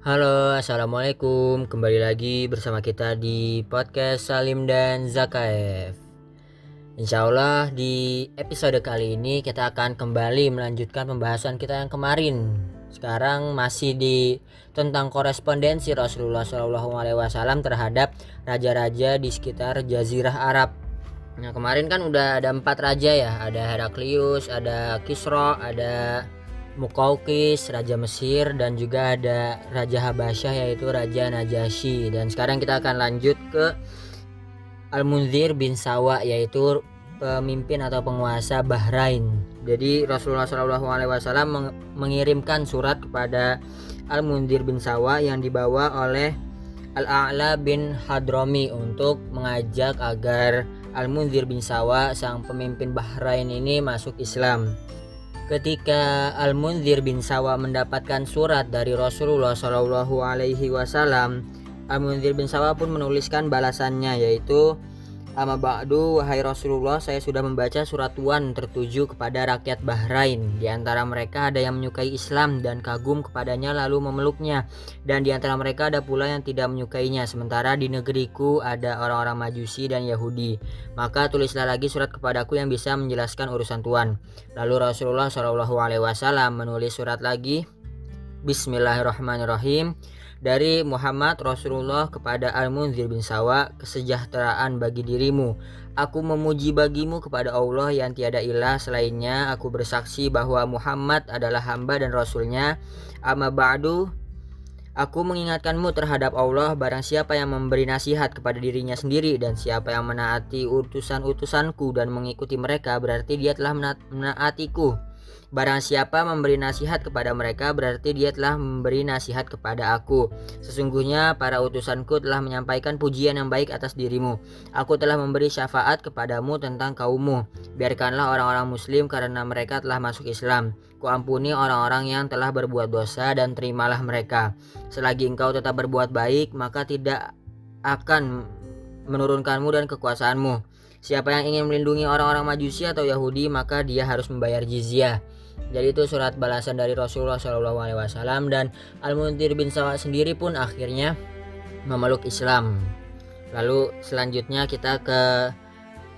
Halo, assalamualaikum. Kembali lagi bersama kita di podcast Salim dan Zakaev. Insya Allah di episode kali ini kita akan kembali melanjutkan pembahasan kita yang kemarin. Sekarang masih di tentang korespondensi Rasulullah SAW terhadap raja-raja di sekitar Jazirah Arab. Nah kemarin kan udah ada empat raja ya, ada Heraklius, ada Kisro, ada Mukaukis, Raja Mesir dan juga ada Raja Habasyah yaitu Raja Najasyi dan sekarang kita akan lanjut ke Al-Munzir bin Sawa yaitu pemimpin atau penguasa Bahrain. Jadi Rasulullah SAW mengirimkan surat kepada Al-Munzir bin Sawa yang dibawa oleh Al-A'la bin Hadromi untuk mengajak agar Al-Munzir bin Sawa sang pemimpin Bahrain ini masuk Islam. Ketika Al-Munzir bin Sawa mendapatkan surat dari Rasulullah Shallallahu Alaihi Wasallam, Al-Munzir bin Sawa pun menuliskan balasannya yaitu Amma ba'du wahai Rasulullah saya sudah membaca surat Tuhan tertuju kepada rakyat Bahrain. Di antara mereka ada yang menyukai Islam dan kagum kepadanya lalu memeluknya. Dan di antara mereka ada pula yang tidak menyukainya. Sementara di negeriku ada orang-orang Majusi dan Yahudi. Maka tulislah lagi surat kepadaku yang bisa menjelaskan urusan Tuhan Lalu Rasulullah SAW menulis surat lagi. Bismillahirrahmanirrahim dari Muhammad Rasulullah kepada Al-Munzir bin Sawa kesejahteraan bagi dirimu. Aku memuji bagimu kepada Allah yang tiada ilah selainnya. Aku bersaksi bahwa Muhammad adalah hamba dan Rasulnya. Amma ba'du Aku mengingatkanmu terhadap Allah. Barang siapa yang memberi nasihat kepada dirinya sendiri dan siapa yang menaati utusan-utusanku dan mengikuti mereka berarti dia telah menaatiku Barang siapa memberi nasihat kepada mereka berarti dia telah memberi nasihat kepada aku. Sesungguhnya para utusanku telah menyampaikan pujian yang baik atas dirimu. Aku telah memberi syafaat kepadamu tentang kaummu. Biarkanlah orang-orang muslim karena mereka telah masuk Islam. Kuampuni orang-orang yang telah berbuat dosa dan terimalah mereka. Selagi engkau tetap berbuat baik, maka tidak akan menurunkanmu dan kekuasaanmu. Siapa yang ingin melindungi orang-orang Majusi atau Yahudi, maka dia harus membayar jizyah. Jadi itu surat balasan dari Rasulullah SAW dan Al-Muntir bin Sawa sendiri pun akhirnya memeluk Islam. Lalu selanjutnya kita ke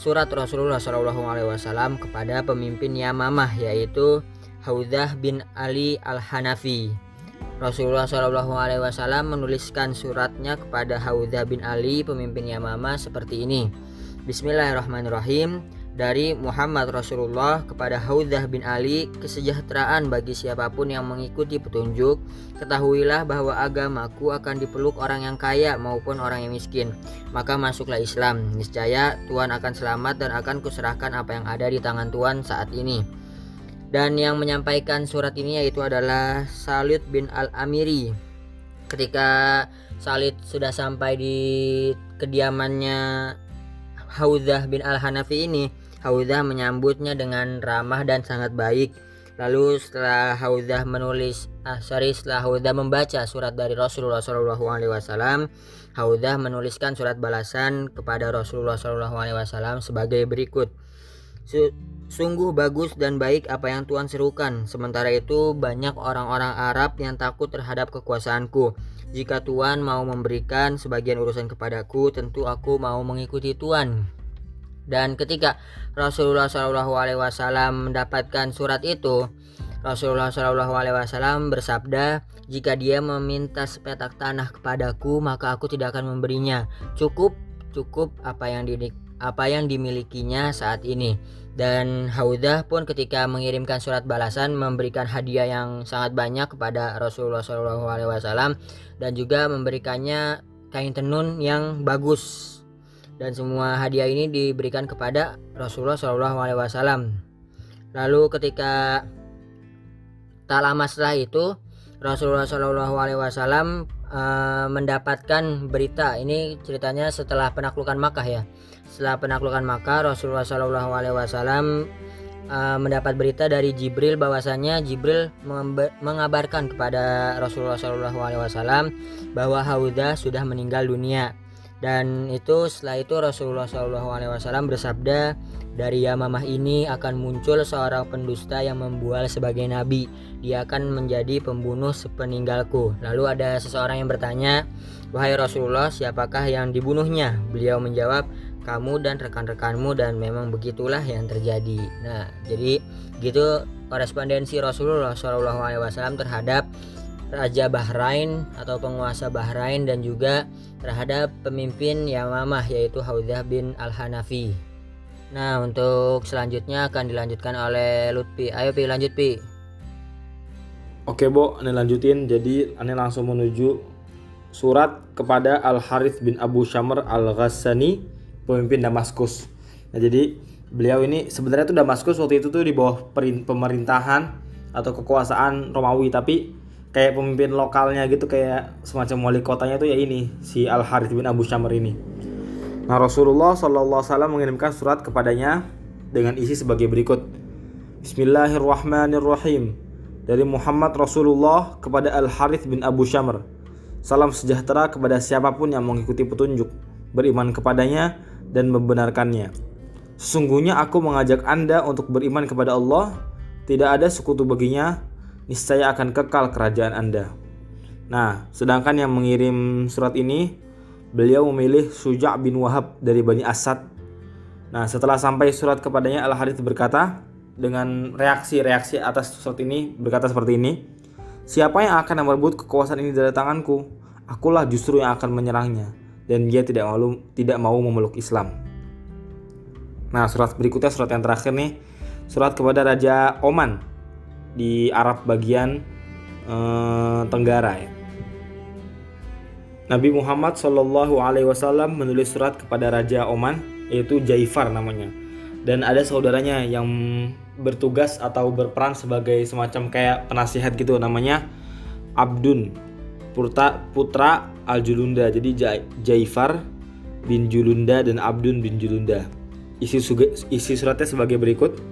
surat Rasulullah SAW kepada pemimpin Yamamah yaitu Haudah bin Ali Al-Hanafi. Rasulullah SAW menuliskan suratnya kepada Haudah bin Ali pemimpin Yamamah seperti ini. Bismillahirrahmanirrahim. Dari Muhammad Rasulullah kepada Haudah bin Ali kesejahteraan bagi siapa pun yang mengikuti petunjuk ketahuilah bahwa agamaku akan dipeluk orang yang kaya maupun orang yang miskin. Maka masuklah Islam. Niscaya Tuhan akan selamat dan akan kuserahkan apa yang ada di tangan Tuhan saat ini. Dan yang menyampaikan surat ini yaitu adalah Salid bin Al-Amiri. Ketika Salid sudah sampai di kediamannya Haudah bin Al-Hanafi ini Haudah menyambutnya dengan ramah dan sangat baik. Lalu setelah Haudah menulis, ah sorry setelah Haudah membaca surat dari Rasulullah Shallallahu Alaihi Wasallam, Haudah menuliskan surat balasan kepada Rasulullah Shallallahu Alaihi Wasallam sebagai berikut. Sungguh bagus dan baik apa yang Tuhan serukan. Sementara itu banyak orang-orang Arab yang takut terhadap kekuasaanku. Jika Tuhan mau memberikan sebagian urusan kepadaku, tentu aku mau mengikuti Tuhan. Dan ketika Rasulullah Shallallahu Alaihi Wasallam mendapatkan surat itu, Rasulullah Shallallahu Alaihi Wasallam bersabda, jika dia meminta sepetak tanah kepadaku, maka aku tidak akan memberinya. Cukup, cukup apa yang di, apa yang dimilikinya saat ini. Dan Haudah pun ketika mengirimkan surat balasan memberikan hadiah yang sangat banyak kepada Rasulullah Wasallam dan juga memberikannya kain tenun yang bagus dan semua hadiah ini diberikan kepada Rasulullah Wasallam. Lalu ketika tak lama setelah itu Rasulullah Wasallam uh, mendapatkan berita ini ceritanya setelah penaklukan Makkah ya. Setelah penaklukan Makkah Rasulullah Shallallahu Alaihi Wasallam uh, mendapat berita dari Jibril bahwasanya Jibril mengabarkan kepada Rasulullah Shallallahu Alaihi Wasallam bahwa Haudah sudah meninggal dunia dan itu setelah itu Rasulullah SAW bersabda dari Yamamah ini akan muncul seorang pendusta yang membual sebagai nabi. Dia akan menjadi pembunuh sepeninggalku. Lalu ada seseorang yang bertanya, "Wahai Rasulullah, siapakah yang dibunuhnya?" Beliau menjawab, "Kamu dan rekan-rekanmu dan memang begitulah yang terjadi." Nah, jadi gitu korespondensi Rasulullah SAW terhadap Raja Bahrain atau penguasa Bahrain dan juga terhadap pemimpin Yamamah yaitu Haudzah bin Al-Hanafi. Nah, untuk selanjutnya akan dilanjutkan oleh Lutfi. Ayo Pi, lanjut Pi. Oke, Bo, Ane lanjutin. Jadi, Ane langsung menuju surat kepada Al Harith bin Abu Syamr Al Ghassani, pemimpin Damaskus. Nah, jadi beliau ini sebenarnya tuh Damaskus waktu itu tuh di bawah pemerintahan atau kekuasaan Romawi, tapi kayak pemimpin lokalnya gitu kayak semacam wali kotanya tuh ya ini si Al Harith bin Abu Syamr ini. Nah Rasulullah SAW mengirimkan surat kepadanya dengan isi sebagai berikut. Bismillahirrahmanirrahim. Dari Muhammad Rasulullah kepada Al Harith bin Abu Syamr. Salam sejahtera kepada siapa pun yang mengikuti petunjuk, beriman kepadanya dan membenarkannya. Sesungguhnya aku mengajak Anda untuk beriman kepada Allah, tidak ada sekutu baginya, niscaya akan kekal kerajaan Anda. Nah, sedangkan yang mengirim surat ini beliau memilih Suja' bin Wahab dari Bani Asad. Nah, setelah sampai surat kepadanya Al-Harith berkata dengan reaksi-reaksi atas surat ini berkata seperti ini, Siapa yang akan merebut kekuasaan ini dari tanganku? Akulah justru yang akan menyerangnya dan dia tidak mau tidak mau memeluk Islam. Nah, surat berikutnya surat yang terakhir nih, surat kepada Raja Oman di Arab bagian eh, Tenggara ya. Nabi Muhammad Shallallahu Alaihi Wasallam menulis surat kepada Raja Oman yaitu Jaifar namanya. Dan ada saudaranya yang bertugas atau berperan sebagai semacam kayak penasihat gitu namanya Abdun putra, putra Al Julunda jadi Jaifar bin Julunda dan Abdun bin Julunda. Isi, isi suratnya sebagai berikut.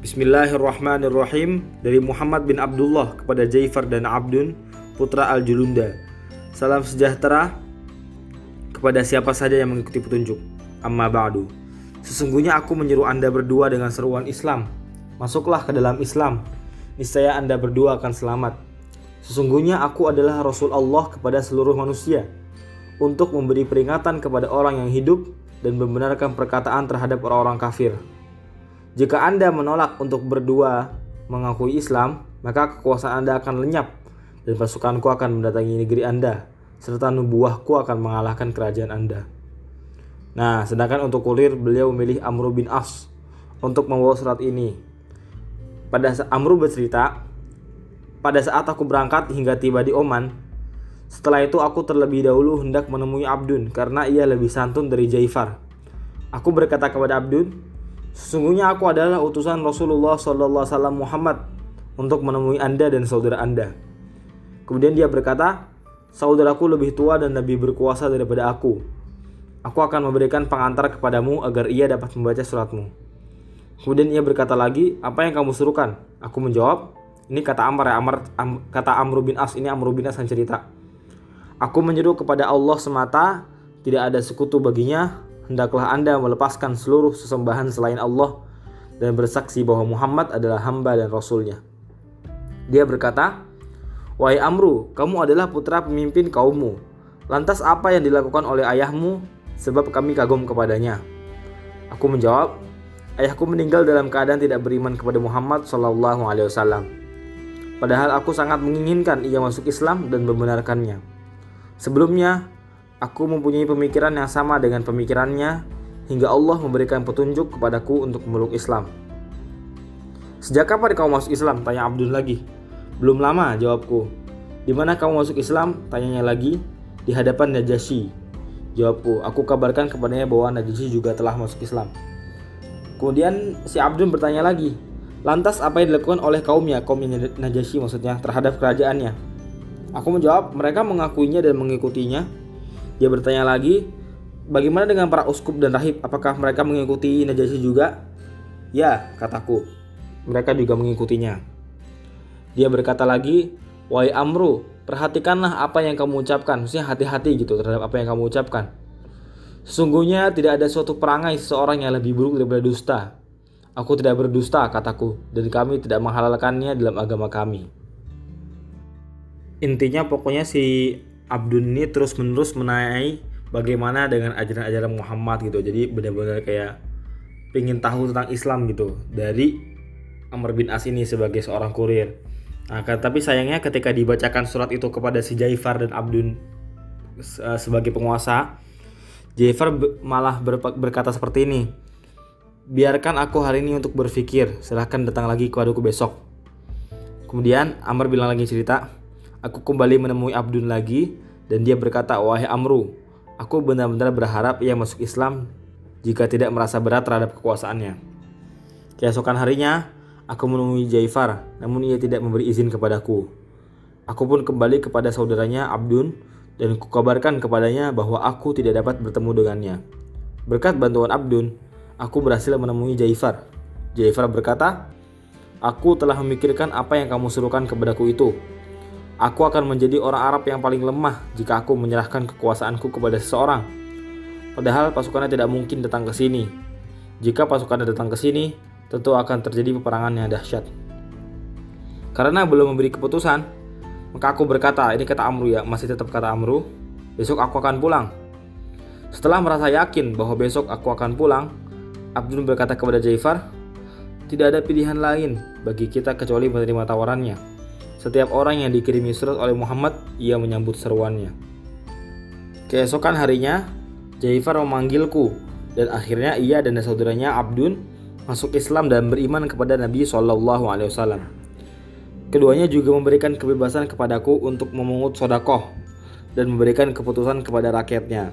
Bismillahirrahmanirrahim. Dari Muhammad bin Abdullah kepada Jaifar dan Abdun putra Al Julunda Salam sejahtera kepada siapa saja yang mengikuti petunjuk. Amma ba'du. Sesungguhnya aku menyeru Anda berdua dengan seruan Islam. Masuklah ke dalam Islam. Niscaya Anda berdua akan selamat. Sesungguhnya aku adalah Rasul Allah kepada seluruh manusia untuk memberi peringatan kepada orang yang hidup dan membenarkan perkataan terhadap orang-orang kafir. Jika Anda menolak untuk berdua mengakui Islam, maka kekuasaan Anda akan lenyap dan pasukanku akan mendatangi negeri Anda, serta nubuahku akan mengalahkan kerajaan Anda. Nah, sedangkan untuk kulir beliau memilih Amr bin As untuk membawa surat ini. Pada Amr bercerita, pada saat aku berangkat hingga tiba di Oman, setelah itu aku terlebih dahulu hendak menemui Abdun karena ia lebih santun dari Jaifar. Aku berkata kepada Abdun, sesungguhnya aku adalah utusan Rasulullah SAW Muhammad untuk menemui Anda dan saudara Anda. Kemudian dia berkata, Saudaraku lebih tua dan lebih berkuasa daripada aku. Aku akan memberikan pengantar kepadamu agar ia dapat membaca suratmu. Kemudian ia berkata lagi, apa yang kamu suruhkan? Aku menjawab, ini kata Amr ya, Amr, am, kata Amr bin As, ini Amr bin As yang cerita. Aku menyeru kepada Allah semata, tidak ada sekutu baginya, hendaklah anda melepaskan seluruh sesembahan selain Allah dan bersaksi bahwa Muhammad adalah hamba dan rasulnya. Dia berkata, Wahai Amru, kamu adalah putra pemimpin kaummu. Lantas apa yang dilakukan oleh ayahmu? Sebab kami kagum kepadanya. Aku menjawab, ayahku meninggal dalam keadaan tidak beriman kepada Muhammad Shallallahu Alaihi Wasallam. Padahal aku sangat menginginkan ia masuk Islam dan membenarkannya. Sebelumnya, aku mempunyai pemikiran yang sama dengan pemikirannya hingga Allah memberikan petunjuk kepadaku untuk memeluk Islam. Sejak kapan kau masuk Islam? Tanya Abdul lagi. Belum lama, jawabku. Di mana kamu masuk Islam? Tanyanya lagi. Di hadapan Najasyi. Jawabku, aku kabarkan kepadanya bahwa Najasyi juga telah masuk Islam. Kemudian si Abdul bertanya lagi, lantas apa yang dilakukan oleh kaumnya, kaumnya Najasyi maksudnya, terhadap kerajaannya? Aku menjawab, mereka mengakuinya dan mengikutinya. Dia bertanya lagi, bagaimana dengan para uskup dan rahib? Apakah mereka mengikuti Najasyi juga? Ya, kataku. Mereka juga mengikutinya. Dia berkata lagi, Wahai Amru, perhatikanlah apa yang kamu ucapkan. Maksudnya hati-hati gitu terhadap apa yang kamu ucapkan. Sesungguhnya tidak ada suatu perangai seseorang yang lebih buruk daripada dusta. Aku tidak berdusta, kataku, dan kami tidak menghalalkannya dalam agama kami. Intinya pokoknya si Abdun ini terus-menerus menaik bagaimana dengan ajaran-ajaran Muhammad gitu. Jadi benar-benar kayak pingin tahu tentang Islam gitu dari Amr bin As ini sebagai seorang kurir. Nah, tapi sayangnya ketika dibacakan surat itu kepada si Jaifar dan Abdun uh, sebagai penguasa, Jaifar malah berkata seperti ini. Biarkan aku hari ini untuk berpikir, silahkan datang lagi kepadaku besok. Kemudian Amr bilang lagi cerita, aku kembali menemui Abdun lagi dan dia berkata, wahai Amru, aku benar-benar berharap ia masuk Islam jika tidak merasa berat terhadap kekuasaannya. Keesokan harinya, aku menemui Jaifar, namun ia tidak memberi izin kepadaku. Aku pun kembali kepada saudaranya Abdun dan kukabarkan kepadanya bahwa aku tidak dapat bertemu dengannya. Berkat bantuan Abdun, aku berhasil menemui Jaifar. Jaifar berkata, Aku telah memikirkan apa yang kamu serukan kepadaku itu. Aku akan menjadi orang Arab yang paling lemah jika aku menyerahkan kekuasaanku kepada seseorang. Padahal pasukannya tidak mungkin datang ke sini. Jika pasukannya datang ke sini, tentu akan terjadi peperangan yang dahsyat. Karena belum memberi keputusan, maka aku berkata, ini kata Amru ya, masih tetap kata Amru, besok aku akan pulang. Setelah merasa yakin bahwa besok aku akan pulang, Abdul berkata kepada Jaifar, tidak ada pilihan lain bagi kita kecuali menerima tawarannya. Setiap orang yang dikirimi surat oleh Muhammad, ia menyambut seruannya. Keesokan harinya, Jaifar memanggilku dan akhirnya ia dan saudaranya Abdun masuk Islam dan beriman kepada Nabi Shallallahu Alaihi Wasallam. Keduanya juga memberikan kebebasan kepadaku untuk memungut sodakoh dan memberikan keputusan kepada rakyatnya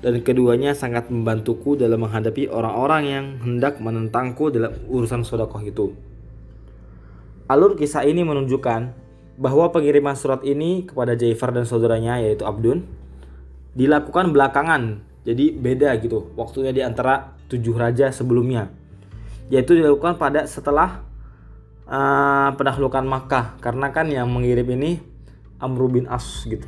dan keduanya sangat membantuku dalam menghadapi orang-orang yang hendak menentangku dalam urusan sodakoh itu. Alur kisah ini menunjukkan bahwa pengiriman surat ini kepada Jaifar dan saudaranya yaitu Abdun dilakukan belakangan jadi beda gitu waktunya di antara tujuh raja sebelumnya yaitu dilakukan pada setelah uh, penaklukan Makkah. Karena kan yang mengirim ini Amr bin As gitu.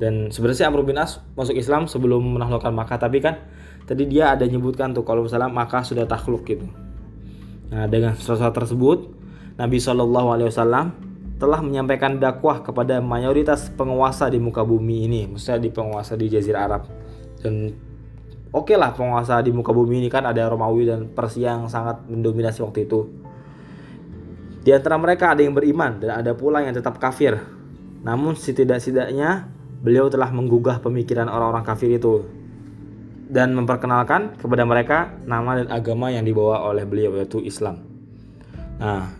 Dan sebenarnya Amr bin As masuk Islam sebelum menaklukkan Makkah. Tapi kan tadi dia ada nyebutkan tuh kalau misalnya Makkah sudah takluk gitu. Nah dengan surat tersebut Nabi Shallallahu Alaihi Wasallam telah menyampaikan dakwah kepada mayoritas penguasa di muka bumi ini. Maksudnya di penguasa di Jazirah Arab. Dan oke okay lah penguasa di muka bumi ini kan ada Romawi dan Persia yang sangat mendominasi waktu itu di antara mereka ada yang beriman dan ada pula yang tetap kafir namun setidak-tidaknya beliau telah menggugah pemikiran orang-orang kafir itu dan memperkenalkan kepada mereka nama dan agama yang dibawa oleh beliau yaitu Islam. Nah,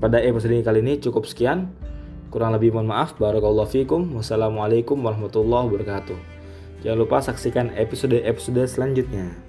pada episode kali ini cukup sekian. Kurang lebih mohon maaf. Barakallahu fikum. Wassalamualaikum warahmatullahi wabarakatuh. Jangan lupa saksikan episode-episode selanjutnya.